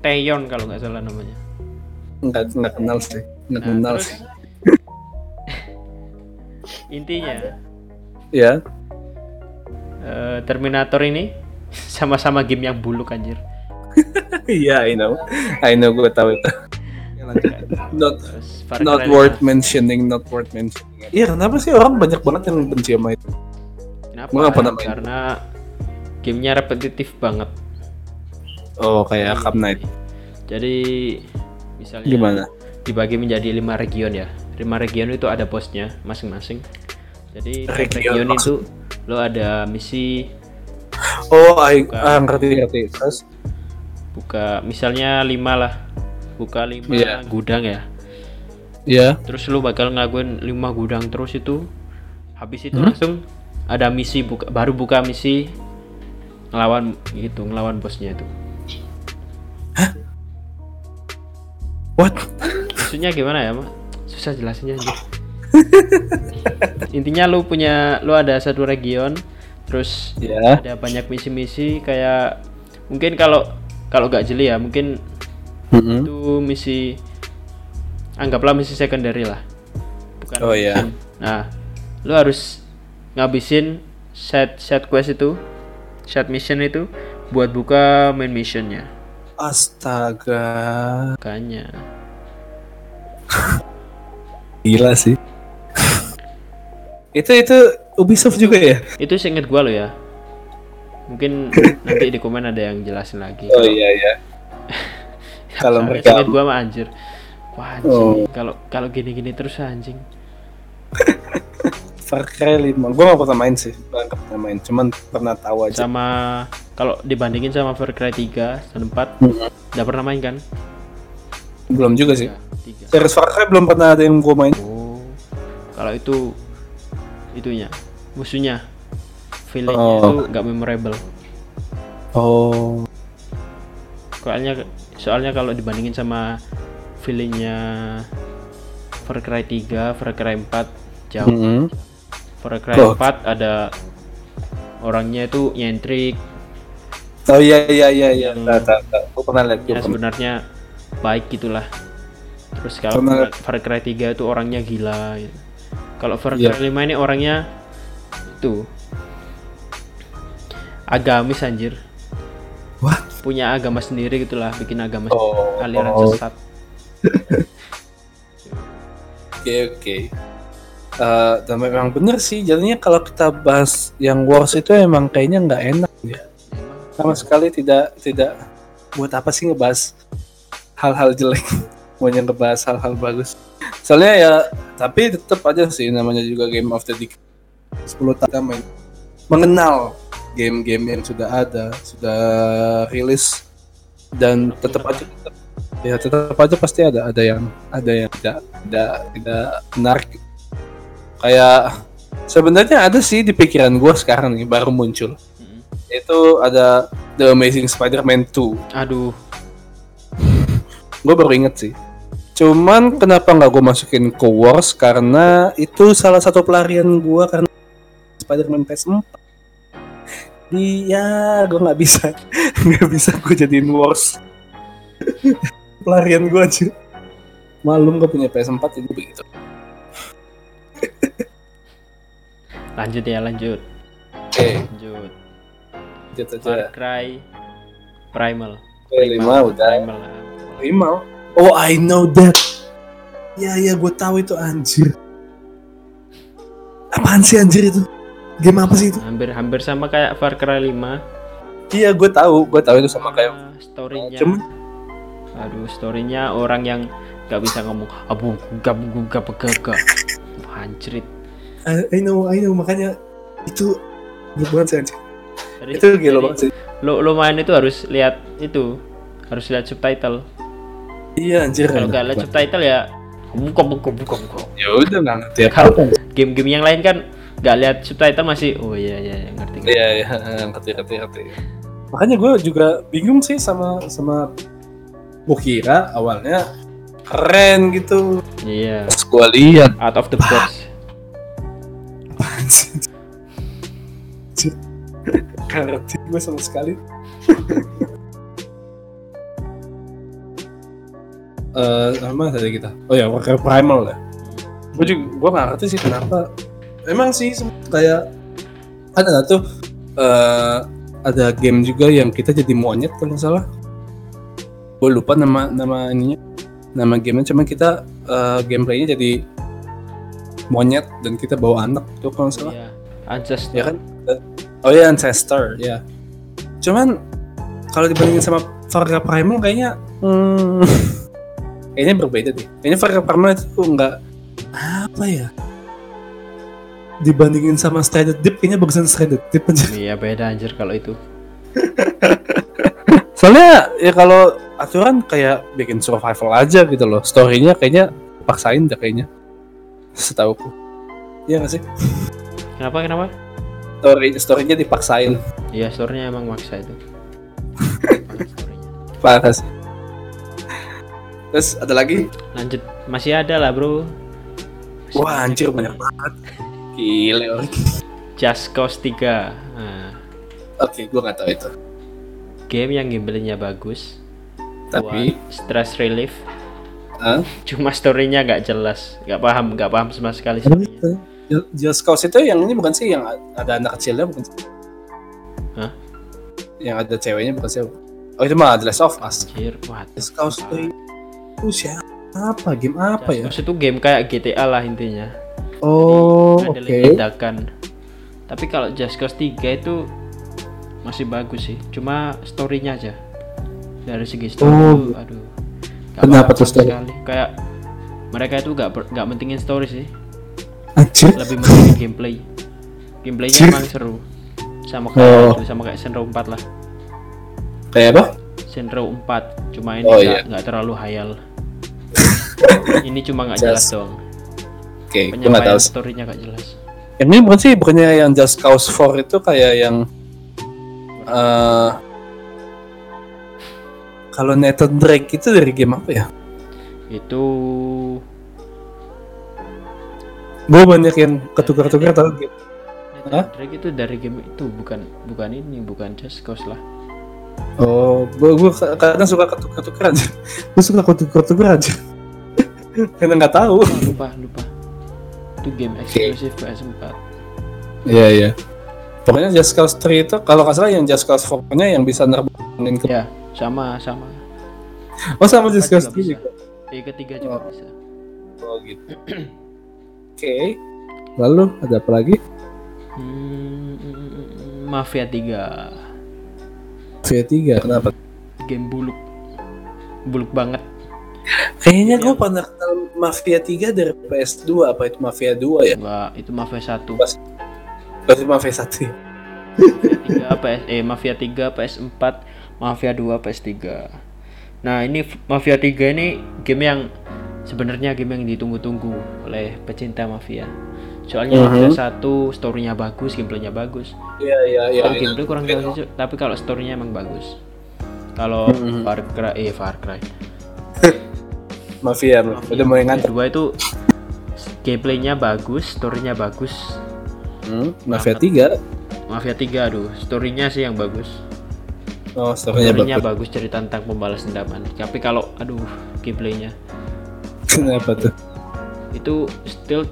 [SPEAKER 2] Taeyon kalau nggak salah namanya
[SPEAKER 1] Enggak enggak kenal sih. Enggak
[SPEAKER 2] Nah,
[SPEAKER 1] kenal
[SPEAKER 2] terus
[SPEAKER 1] sih.
[SPEAKER 2] intinya
[SPEAKER 1] Ya.
[SPEAKER 2] eh, Terminator ini sama-sama game yang buluk anjir
[SPEAKER 1] Iya, I know. I know gue tahu itu. Not
[SPEAKER 2] Far
[SPEAKER 1] not
[SPEAKER 2] Cry
[SPEAKER 1] worth mentioning, not worth mentioning. Iya, kenapa sih orang banyak banget yang benci sama itu?
[SPEAKER 2] Kenapa?
[SPEAKER 1] Gua pernah main.
[SPEAKER 2] Karena gamenya repetitif banget.
[SPEAKER 1] Oh, kayak Cup Night.
[SPEAKER 2] Jadi misalnya
[SPEAKER 1] Gimana?
[SPEAKER 2] dibagi menjadi lima region ya. Lima region itu ada bosnya masing-masing. Jadi
[SPEAKER 1] Region
[SPEAKER 2] region itu lo ada misi
[SPEAKER 1] Oh, I, ah, ngerti ngerti. Terus
[SPEAKER 2] buka misalnya lima lah, buka lima
[SPEAKER 1] Iya.
[SPEAKER 2] gudang ya.
[SPEAKER 1] ya,
[SPEAKER 2] Terus lo bakal ngelakuin lima gudang terus itu. Habis itu
[SPEAKER 1] Hmm?
[SPEAKER 2] langsung ada misi buka baru buka misi ngelawan gitu ngelawan bosnya itu.
[SPEAKER 1] what?
[SPEAKER 2] maksudnya gimana ya Mak? susah jelasinnya anjir. intinya lu punya lu ada satu region terus
[SPEAKER 1] Ya.
[SPEAKER 2] ada banyak misi-misi kayak mungkin kalau kalau gak jeli ya mungkin
[SPEAKER 1] Mm-mm.
[SPEAKER 2] itu misi anggaplah misi secondary lah bukan
[SPEAKER 1] Oh, iya.
[SPEAKER 2] nah lu harus ngabisin set set quest itu set mission itu buat buka main missionnya
[SPEAKER 1] Astaga.
[SPEAKER 2] makanya
[SPEAKER 1] Gila sih. itu itu Ubisoft juga ya?
[SPEAKER 2] itu seinget gua lo ya mungkin nanti di komen ada yang jelasin lagi
[SPEAKER 1] Oh iya iya. Kalau mereka
[SPEAKER 2] seinget gua mah anjir wah anjing
[SPEAKER 1] Oh.
[SPEAKER 2] kalau kalau gini-gini terus anjing
[SPEAKER 1] Far Cry 5, gue gak pernah main sih, gak pernah main, cuman pernah tahu aja.
[SPEAKER 2] sama kalau dibandingin sama Far Cry 3 dan 4
[SPEAKER 1] Mm-mm.
[SPEAKER 2] udah pernah main kan
[SPEAKER 1] Belum juga sih.
[SPEAKER 2] ya, 3
[SPEAKER 1] Series Far Cry belum pernah ada yang gue main.
[SPEAKER 2] oh kalau itu itunya musuhnya feelingnya
[SPEAKER 1] Oh.
[SPEAKER 2] itu nggak memorable
[SPEAKER 1] Oh.
[SPEAKER 2] soalnya soalnya kalau dibandingin sama feelingnya Far Cry 3, Far Cry 4 jauh
[SPEAKER 1] Mm-hmm.
[SPEAKER 2] Far Cry
[SPEAKER 1] Oh.
[SPEAKER 2] 4 ada orangnya itu nyentrik
[SPEAKER 1] Oh iya iya iya iya. Gue pernah lihat.
[SPEAKER 2] Ya sebenarnya baik gitulah terus kalau
[SPEAKER 1] Pernah-
[SPEAKER 2] Far Cry 3 itu orangnya gila gitu. kalau Far
[SPEAKER 1] Iya.
[SPEAKER 2] Cry 5 ini orangnya itu agamis anjir
[SPEAKER 1] What?
[SPEAKER 2] Punya agama sendiri gitulah bikin agama
[SPEAKER 1] Oh.
[SPEAKER 2] aliran
[SPEAKER 1] oh.
[SPEAKER 2] sesat
[SPEAKER 1] Oke oke. Eh, dan memang bener sih jadinya kalau kita bahas yang worst itu emang kayaknya nggak enak ya sama sekali tidak tidak buat apa sih ngebahas hal-hal jelek mau ngebahas hal-hal bagus soalnya ya tapi tetap aja sih namanya juga game of the decade 10 tahun main mengenal game-game yang sudah ada sudah rilis dan tetap aja ya tetap aja pasti ada ada yang ada yang tidak tidak tidak menarik. Kayak sebenarnya ada sih di pikiran gue sekarang nih baru muncul.
[SPEAKER 2] Mm.
[SPEAKER 1] itu ada The Amazing Spider-Man 2
[SPEAKER 2] aduh.
[SPEAKER 1] Gue baru inget sih. Cuman kenapa nggak gue masukin ke Wars? Karena itu salah satu pelarian gue karena Spider-Man PS4 iya gue nggak bisa. Nggak bisa gue jadiin Wars pelarian gue aja malum gue punya PS4 jadi begitu.
[SPEAKER 2] Lanjut ya lanjut.
[SPEAKER 1] Oke.
[SPEAKER 2] Lanjut.
[SPEAKER 1] Lanjut
[SPEAKER 2] Far
[SPEAKER 1] aja
[SPEAKER 2] Cry Primal.
[SPEAKER 1] Oke, lima udah.
[SPEAKER 2] Primal.
[SPEAKER 1] Oh I know that. Ya ya gue tahu itu anjir. Apaan sih anjir itu game apa sih itu?
[SPEAKER 2] Hampir hampir sama kayak Far Cry 5
[SPEAKER 1] iya gue tahu. Gue tahu itu sama kayak
[SPEAKER 2] Ah, storynya.
[SPEAKER 1] Cuman
[SPEAKER 2] aduh storynya orang yang gak bisa ngomong abu gugap gugap gagak anjrit
[SPEAKER 1] I, I know I know. Makanya itu gue banget sih anjir
[SPEAKER 2] Jadi-
[SPEAKER 1] itu gila banget sih.
[SPEAKER 2] lo lo main itu harus lihat itu. Harus lihat subtitle.
[SPEAKER 1] Iya anjir.
[SPEAKER 2] Kalau nggak lihat subtitle ya buka buka buka buka
[SPEAKER 1] ya udah nggak ngerti
[SPEAKER 2] kalau game-game yang lain kan nggak lihat subtitle masih oh iya iya iya, ngerti ngerti.
[SPEAKER 1] iya iya ngerti ngerti ngerti makanya gue juga bingung sih sama sama gue kira awalnya keren gitu
[SPEAKER 2] iya
[SPEAKER 1] pas gue lihat
[SPEAKER 2] out of the box
[SPEAKER 1] ngerti gue sama sekali Eh, apa tadi kita? Oh ya, Warcraft Primal ya. Gue juga, gue nggak ngerti sih kenapa. Emang sih kayak ada tuh eh ada game juga yang kita jadi monyet kalau nggak salah. Gue lupa nama nama ininya, nama gamenya. Cuman kita eh, gameplaynya jadi monyet dan kita bawa anak tuh kalau nggak salah.
[SPEAKER 2] Iya. Ancestor.
[SPEAKER 1] Ya kan? Oh ya Ancestor, ya. Cuman kalau dibandingin sama Far Cry Primal kayaknya hmm, kayaknya berbeda deh. Kayaknya Far Cry Primal itu nggak apa ya? Dibandingin sama Stranded Deep kayaknya bagusan Stranded Deep aja.
[SPEAKER 2] Iya beda anjir kalau itu.
[SPEAKER 1] Soalnya ya kalau aturan kayak bikin survival aja gitu loh. Story-nya kayaknya paksain dah kayaknya. Setauku. Iya gak sih?
[SPEAKER 2] Kenapa kenapa?
[SPEAKER 1] Story story-nya dipaksain.
[SPEAKER 2] Iya store-nya emang maksa itu. Story-nya.
[SPEAKER 1] Parah sih. Terus ada lagi?
[SPEAKER 2] Lanjut masih ada lah bro. Masih
[SPEAKER 1] Wah anjir banyak banget. Gile orang.
[SPEAKER 2] Just Cause 3. Nah,
[SPEAKER 1] Oke, gua nggak tahu itu.
[SPEAKER 2] game yang gameplaynya bagus.
[SPEAKER 1] Tapi,
[SPEAKER 2] buat stress relief.
[SPEAKER 1] Hah?
[SPEAKER 2] Cuma story-nya nggak jelas, nggak paham, nggak paham sama sekali. story-nya.
[SPEAKER 1] Ju- Just Cause itu yang ini bukan sih yang ada anak kecilnya bukan sih?
[SPEAKER 2] Hah?
[SPEAKER 1] Yang ada ceweknya bukan sih? Oh itu mah The Last of Us.
[SPEAKER 2] Anjir, what?
[SPEAKER 1] Just Cause itu itu siapa? Game apa ya?
[SPEAKER 2] Just Cause itu game kayak GTA lah intinya.
[SPEAKER 1] Oh,
[SPEAKER 2] ada
[SPEAKER 1] oke.
[SPEAKER 2] ledakan. Tapi kalau Just Cause 3 itu masih bagus sih. Cuma story-nya aja. Dari segi story
[SPEAKER 1] Oh.
[SPEAKER 2] itu, aduh.
[SPEAKER 1] Kenapa tuh story?
[SPEAKER 2] sekali. Kayak mereka itu nggak ber- nggak mentingin story sih.
[SPEAKER 1] Anjir.
[SPEAKER 2] Lebih mentingin gameplay. Gameplaynya emang seru. Sama kayak
[SPEAKER 1] Oh.
[SPEAKER 2] itu, sama kayak Senro 4 lah.
[SPEAKER 1] Kayak apa?
[SPEAKER 2] Senro 4 cuma ini
[SPEAKER 1] Oh,
[SPEAKER 2] nggak
[SPEAKER 1] iya.
[SPEAKER 2] terlalu hayal. ini cuma nggak jelas dong.
[SPEAKER 1] Oke, gua nggak tahu.
[SPEAKER 2] Story-nya nggak jelas.
[SPEAKER 1] Ini bukan sih, bukannya yang Just Cause 4 itu kayak yang eh kalau Nathan Drake itu dari game apa ya?
[SPEAKER 2] Itu
[SPEAKER 1] Gue banyak yang ketukar-tukar tau game. Hah?
[SPEAKER 2] Nathan Drake itu dari game itu bukan bukan ini bukan Just Cause lah.
[SPEAKER 1] Oh, gue gue kadang suka ketukar-tukar aja. Gue suka ketukar-tukar aja. Karena nggak tahu.
[SPEAKER 2] Oh, lupa lupa. Itu game eksklusif PS4.
[SPEAKER 1] Iya iya. Pokoknya Just Cause 3 itu kalau nggak salah yang Just Cause 4-nya yang bisa nerbanin ke
[SPEAKER 2] Ya sama sama.
[SPEAKER 1] Oh sama Just Cause
[SPEAKER 2] juga
[SPEAKER 1] 3
[SPEAKER 2] bisa.
[SPEAKER 1] juga.
[SPEAKER 2] Eh ketiga juga
[SPEAKER 1] Oh.
[SPEAKER 2] bisa.
[SPEAKER 1] Oh gitu. Oke. Lalu ada apa lagi?
[SPEAKER 2] Hmm, mm, mm, mm, Mafia 3
[SPEAKER 1] V3 kenapa?
[SPEAKER 2] game buluk buluk banget.
[SPEAKER 1] Kayaknya gue pernah kenal Mafia 3 dari PS2 apa itu Mafia 2 ya?
[SPEAKER 2] Enggak, itu Mafia 1.
[SPEAKER 1] Berarti Mafia 1 ya?
[SPEAKER 2] 3 PS eh Mafia 3 PS4, Mafia 2 PS3. Nah, ini Mafia 3 ini game yang sebenarnya game yang ditunggu-tunggu oleh pecinta Mafia. Soalnya
[SPEAKER 1] Mhm.
[SPEAKER 2] Mafia 1 story-nya bagus, gameplaynya bagus.
[SPEAKER 1] Iya iya iya.
[SPEAKER 2] Kalau gameplay kurang tahu sih, tapi kalau story-nya emang bagus. Kalau
[SPEAKER 1] Mhm.
[SPEAKER 2] Far Cry eh Far Cry.
[SPEAKER 1] Mafia, udah mulai ngantuk.
[SPEAKER 2] Kedua itu gameplaynya bagus, story-nya bagus.
[SPEAKER 1] Hmm, Mafia 3.
[SPEAKER 2] Mafia 3 aduh, story-nya sih yang bagus.
[SPEAKER 1] Oh, story-nya
[SPEAKER 2] Story-nya
[SPEAKER 1] bagus.
[SPEAKER 2] bagus cerita tentang pembalas dendaman. Tapi kalau aduh gameplaynya
[SPEAKER 1] Kenapa tuh?
[SPEAKER 2] itu still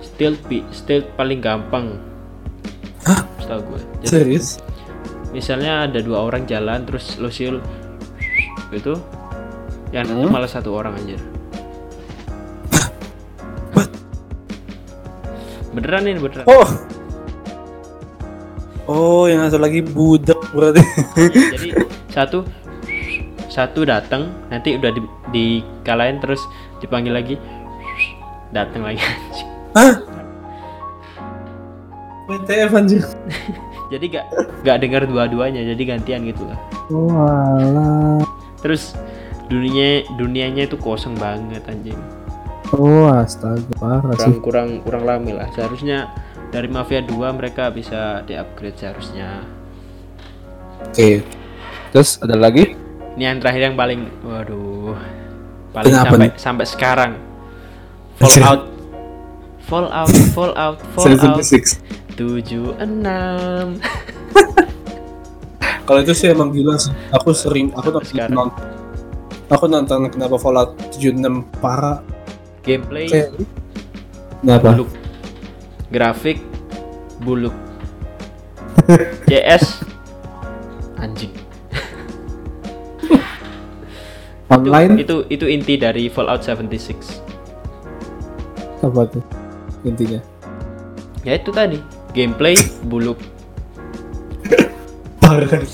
[SPEAKER 2] still bi- still paling gampang.
[SPEAKER 1] Hah?
[SPEAKER 2] Setahu gue. Jadi,
[SPEAKER 1] Serius?
[SPEAKER 2] misalnya ada dua orang jalan terus lo itu yang
[SPEAKER 1] Hmm?
[SPEAKER 2] malah satu orang anjir.
[SPEAKER 1] What?
[SPEAKER 2] Beneran ini beneran.
[SPEAKER 1] Oh. Oh, yang satu lagi budak berarti.
[SPEAKER 2] Jadi satu satu datang nanti udah di, dikalahin terus dipanggil lagi datang lagi.
[SPEAKER 1] Hah? WTF anjir.
[SPEAKER 2] jadi gak gak dengar dua-duanya jadi gantian gitu lah.
[SPEAKER 1] Walah.
[SPEAKER 2] Terus dunia dunianya itu kosong banget anjing.
[SPEAKER 1] Oh, astaga, parah sih.
[SPEAKER 2] Kurang kurang kurang rame lah. Seharusnya dari Mafia 2 mereka bisa di-upgrade seharusnya.
[SPEAKER 1] Oke. Terus ada lagi?
[SPEAKER 2] Ini yang terakhir yang paling waduh. Paling
[SPEAKER 1] Kenapa
[SPEAKER 2] sampai
[SPEAKER 1] nih?
[SPEAKER 2] sampai sekarang. Fallout Fallout Fallout Fallout
[SPEAKER 1] 6.
[SPEAKER 2] 76
[SPEAKER 1] Kalau itu sih emang gila sih. Aku sering, aku
[SPEAKER 2] Sekarang.
[SPEAKER 1] nonton aku nonton kenapa Fallout 76 parah.
[SPEAKER 2] gameplay
[SPEAKER 1] Kayak Kenapa?
[SPEAKER 2] buluk. Grafik buluk. CS anjing.
[SPEAKER 1] Online?
[SPEAKER 2] Itu itu inti dari Fallout 76
[SPEAKER 1] apa tuh intinya?
[SPEAKER 2] ya itu tadi. Gameplay buluk.
[SPEAKER 1] Parah.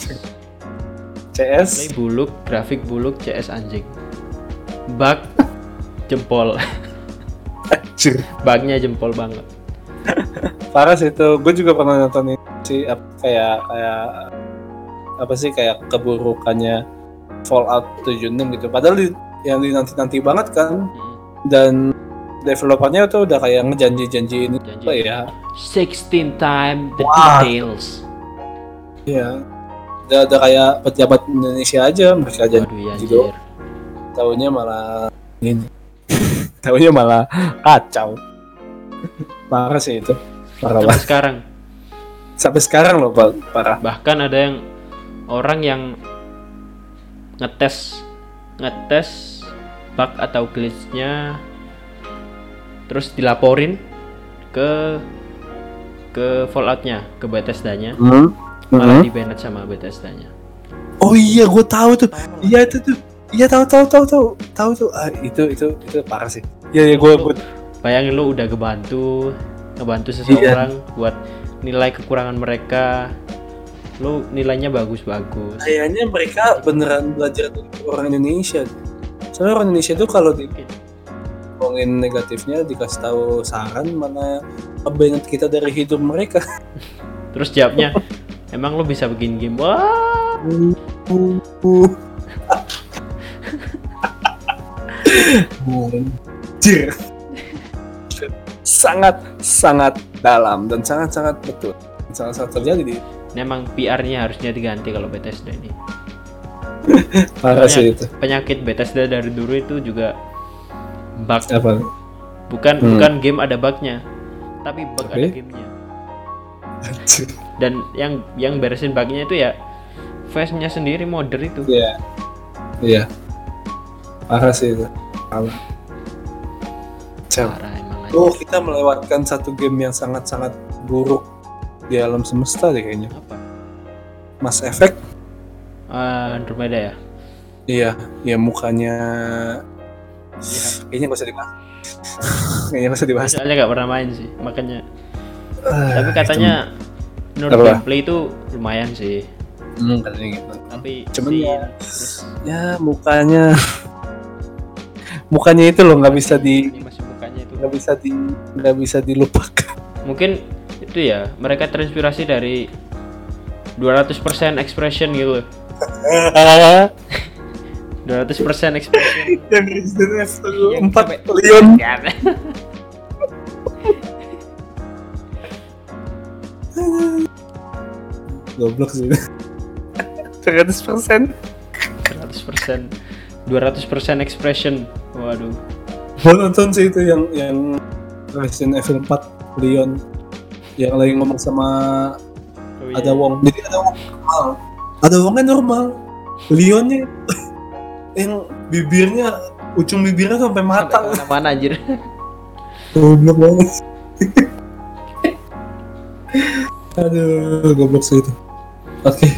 [SPEAKER 1] CS
[SPEAKER 2] buluk grafik buluk CS anjing. Bug jempol.
[SPEAKER 1] Anjir.
[SPEAKER 2] bugnya jempol banget.
[SPEAKER 1] Parah sih itu. Gue juga pernah nonton ini sih apa, kayak kayak apa sih kayak keburukannya Fallout 76 gitu. Padahal di, yang dinanti nanti banget kan.
[SPEAKER 2] Hmm,
[SPEAKER 1] dan developernya tuh udah kayak ngejanji-janjiin
[SPEAKER 2] janji.
[SPEAKER 1] apa ya?
[SPEAKER 2] 16 time the
[SPEAKER 1] Wah.
[SPEAKER 2] details.
[SPEAKER 1] Iya. Udah ada kayak pejabat Indonesia aja mereka janji
[SPEAKER 2] waduh ya
[SPEAKER 1] gitu. tahunya malah ini. tahunya malah kacau. Parah sih itu. Parah
[SPEAKER 2] sampai
[SPEAKER 1] banget.
[SPEAKER 2] sekarang
[SPEAKER 1] Sampai sekarang loh Pak, parah.
[SPEAKER 2] bahkan ada yang orang yang ngetes ngetes bug atau glitchnya terus dilaporin ke ke Falloutnya ke Bethesda-nya
[SPEAKER 1] Hmm.
[SPEAKER 2] Malah di banned sama Bethesda-nya
[SPEAKER 1] Oh iya, gue tahu tuh. Iya itu tuh. Iya tahu tahu tahu tahu tahu tuh. Ah, itu itu itu parah sih. Iya iya gue gue
[SPEAKER 2] bayangin lu udah ngebantu ngebantu seseorang buat nilai kekurangan mereka lu nilainya bagus-bagus
[SPEAKER 1] kayaknya mereka beneran belajar dari orang Indonesia. Soalnya orang Indonesia tuh kalau di ngomongin negatifnya dikasih tahu saran mana kebanyakan kita dari hidup mereka.
[SPEAKER 2] terus jawabnya emang lu bisa bikin game wah
[SPEAKER 1] Anjir. sangat sangat dalam dan sangat sangat betul sangat sangat terjadi di
[SPEAKER 2] ini emang PR-nya harusnya diganti kalau Bethesda ini
[SPEAKER 1] parah sih itu
[SPEAKER 2] penyakit Bethesda dari dulu itu juga bug
[SPEAKER 1] apa
[SPEAKER 2] bukan
[SPEAKER 1] Hmm.
[SPEAKER 2] bukan game ada bugnya tapi bug ada
[SPEAKER 1] Tapi?
[SPEAKER 2] gamenya
[SPEAKER 1] Anjir.
[SPEAKER 2] Dan yang yang beresin bugnya itu ya face-nya sendiri modder itu.
[SPEAKER 1] Iya. Iya. Parah sih itu. Parah.
[SPEAKER 2] Parah emang
[SPEAKER 1] oh kita melewatkan satu game yang sangat sangat buruk di alam semesta deh kayaknya.
[SPEAKER 2] Apa?
[SPEAKER 1] Mass Effect.
[SPEAKER 2] Ah, Andromeda ya?
[SPEAKER 1] Iya ya mukanya kayaknya gak usah dibahas. Kayaknya gak usah dibahas.
[SPEAKER 2] Soalnya nggak pernah main sih makanya.
[SPEAKER 1] Ah,
[SPEAKER 2] tapi katanya menurut
[SPEAKER 1] Apa?
[SPEAKER 2] gameplay itu lumayan sih.
[SPEAKER 1] Hmm, katanya gitu.
[SPEAKER 2] Tapi
[SPEAKER 1] Cuman
[SPEAKER 2] scene,
[SPEAKER 1] ya-
[SPEAKER 2] terus
[SPEAKER 1] ya mukanya. Mukanya itu loh nggak bisa di
[SPEAKER 2] animasi mukanya itu.
[SPEAKER 1] nggak bisa di nggak bisa dilupakan.
[SPEAKER 2] Mungkin itu ya mereka terinspirasi dari 200% expression gitu. 200% expression.
[SPEAKER 1] Yang Resident Evil
[SPEAKER 2] Yang
[SPEAKER 1] 4
[SPEAKER 2] sampai-
[SPEAKER 1] goblok sih. 100 persen.
[SPEAKER 2] 100% 200% expression. Waduh.
[SPEAKER 1] Gue nonton sih itu yang yang Resident Evil 4 Leon. Yang lagi ngomong sama
[SPEAKER 2] Oh, iya.
[SPEAKER 1] ada Wong. Jadi ada Wong normal. Ada Wongnya normal. Leonnya yang bibirnya ujung bibirnya sampai
[SPEAKER 2] Sampai
[SPEAKER 1] mata
[SPEAKER 2] ke mana-mana anjir?
[SPEAKER 1] Goblok banget. Aduh, goblok sih itu. Oke,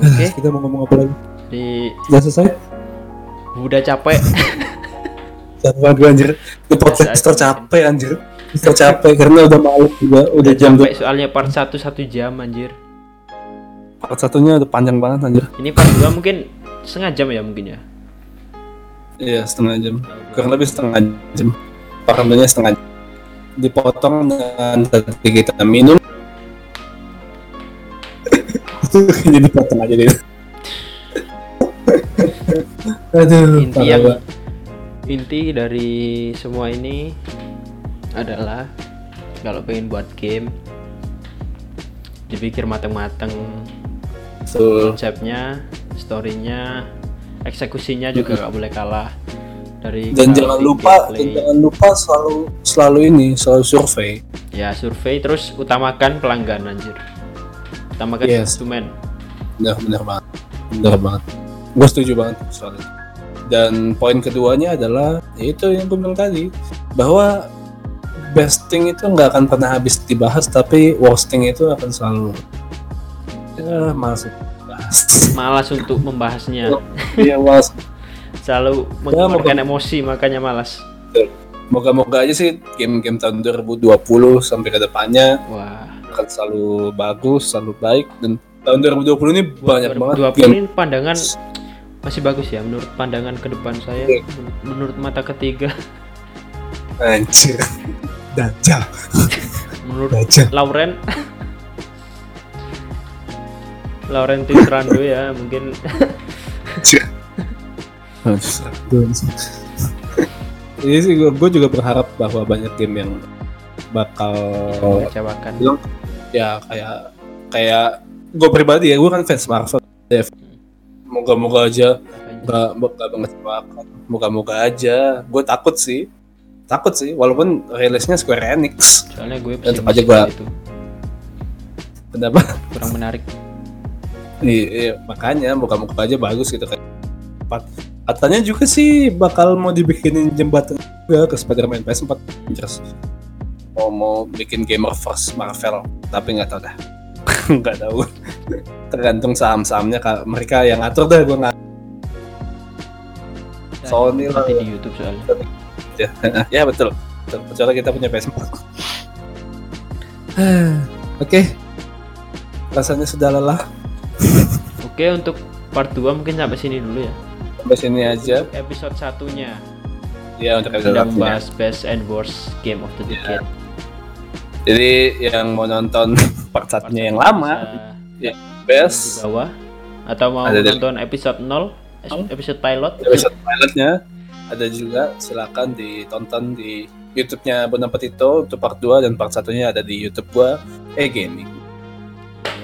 [SPEAKER 2] oke
[SPEAKER 1] kita mau ngomong apa lagi?
[SPEAKER 2] di
[SPEAKER 1] Udah selesai?
[SPEAKER 2] udah capek
[SPEAKER 1] Capek gue anjir. Ini podcast tercapek anjir. Tercapek karena udah malam juga, udah
[SPEAKER 2] udah
[SPEAKER 1] jam
[SPEAKER 2] capek soalnya part 1 satu jam anjir
[SPEAKER 1] Part satunya udah panjang banget anjir.
[SPEAKER 2] ini part 2 mungkin setengah jam ya mungkin ya
[SPEAKER 1] Iya, setengah jam. Kurang lebih setengah jam. Pakamnya setengah jam. Dipotong dengan tadi kita minum. Jadi potong aja deh. Aduh,
[SPEAKER 2] inti yang
[SPEAKER 1] banget.
[SPEAKER 2] inti dari semua ini adalah kalau pengen buat game dipikir matang-matang
[SPEAKER 1] Betul.
[SPEAKER 2] konsepnya storynya eksekusinya juga nggak boleh kalah dari
[SPEAKER 1] dan jangan lupa dan jangan lupa selalu selalu ini selalu survei
[SPEAKER 2] ya survei terus utamakan pelanggan anjir utamakan
[SPEAKER 1] Yes.
[SPEAKER 2] konsumen
[SPEAKER 1] benar benar banget. Benar banget. Gue setuju banget soal itu dan poin keduanya adalah yaitu yang gue bilang tadi bahwa besting itu nggak akan pernah habis dibahas tapi worsting itu akan selalu ya masuk
[SPEAKER 2] malas untuk membahasnya.
[SPEAKER 1] Iya mas.
[SPEAKER 2] selalu
[SPEAKER 1] Ya,
[SPEAKER 2] mengeluarkan emosi makanya malas.
[SPEAKER 1] Moga-moga aja sih game-game tahun 2020 sampai ke depannya
[SPEAKER 2] wah
[SPEAKER 1] akan selalu bagus, selalu baik dan tahun 2020 ini banyak banget
[SPEAKER 2] 2020
[SPEAKER 1] game.
[SPEAKER 2] ini pandangan masih bagus ya menurut pandangan ke depan saya
[SPEAKER 1] Iya.
[SPEAKER 2] men- menurut mata ketiga
[SPEAKER 1] Anjir. Dajjal.
[SPEAKER 2] menurut
[SPEAKER 1] Dajjal.
[SPEAKER 2] Lauren Lauren Tisrando ya mungkin.
[SPEAKER 1] Ini sih gue juga berharap bahwa banyak game yang bakal
[SPEAKER 2] mengecewakan.
[SPEAKER 1] Bilang ya kayak kayak gue pribadi ya gue kan fans Marvel. Dev. moga-moga aja nggak nggak mengecewakan. Moga-moga aja. Gue takut sih. Takut sih walaupun rilisnya Square Enix.
[SPEAKER 2] Soalnya gue pesimis
[SPEAKER 1] aja gua-
[SPEAKER 2] itu
[SPEAKER 1] kenapa?
[SPEAKER 2] Kurang menarik.
[SPEAKER 1] Iya, iya, makanya moga-moga aja bagus gitu kan katanya juga sih bakal mau dibikinin jembatan juga ke Spider-Man PS4 terus mau mau bikin Gamerverse Marvel. Tapi nggak tahu dah. Nggak tahu. Tergantung saham-sahamnya mereka yang atur dah gue nggak Sony lah.
[SPEAKER 2] di YouTube soalnya.
[SPEAKER 1] Ya betul. Betul. Kecuali kita punya PS4 oke. Rasanya sudah lelah.
[SPEAKER 2] Oke untuk part 2 mungkin sampai sini dulu ya.
[SPEAKER 1] Sampai sini aja.
[SPEAKER 2] episode satunya.
[SPEAKER 1] Ya untuk episode
[SPEAKER 2] sudah membahas best and worst game of the decade
[SPEAKER 1] Jadi yang mau nonton part satunya yang lama,
[SPEAKER 2] di
[SPEAKER 1] best
[SPEAKER 2] bawah atau mau
[SPEAKER 1] Ada dari-
[SPEAKER 2] nonton episode 0 episode pilot
[SPEAKER 1] episode pilotnya ada juga silakan ditonton di YouTube-nya Bona Petito untuk part 2 dan part satunya ada di YouTube gua eh gaming.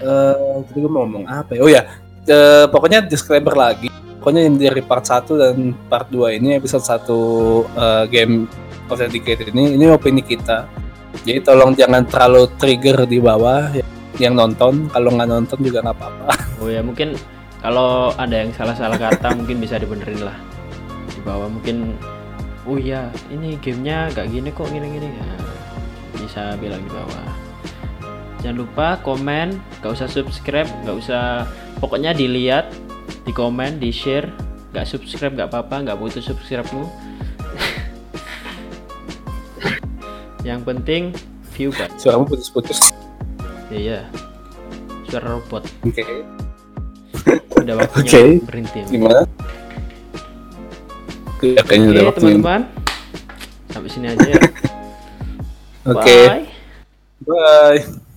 [SPEAKER 1] Eh tadi gua mau ngomong apa ya? Oh ya, eh, pokoknya disclaimer lagi. Pokoknya yang dari part 1 dan part 2 ini episode 1 eh, game of Decade ini ini opini kita. Jadi tolong jangan terlalu trigger di bawah ya. yang nonton, kalau nggak nonton juga nggak apa-apa.
[SPEAKER 2] oh ya mungkin kalau ada yang salah-salah kata mungkin bisa dibenerin lah. Di bawah mungkin oh iya ini gamenya gak gini kok gini-gini. Nah, bisa bilang di bawah. Jangan lupa komen gak usah subscribe gak usah pokoknya dilihat di komen di share. Gak subscribe gak apa-apa gak butuh subscribe-mu yang penting view kan
[SPEAKER 1] Suaramu putus-putus.
[SPEAKER 2] iya suara robot
[SPEAKER 1] Oke.
[SPEAKER 2] udah waktunya
[SPEAKER 1] Oke.
[SPEAKER 2] berhenti
[SPEAKER 1] Gimana? Ya,
[SPEAKER 2] Oke
[SPEAKER 1] waktunya.
[SPEAKER 2] teman-teman Sampai sini aja ya
[SPEAKER 1] Oke.
[SPEAKER 2] Bye
[SPEAKER 1] Bye.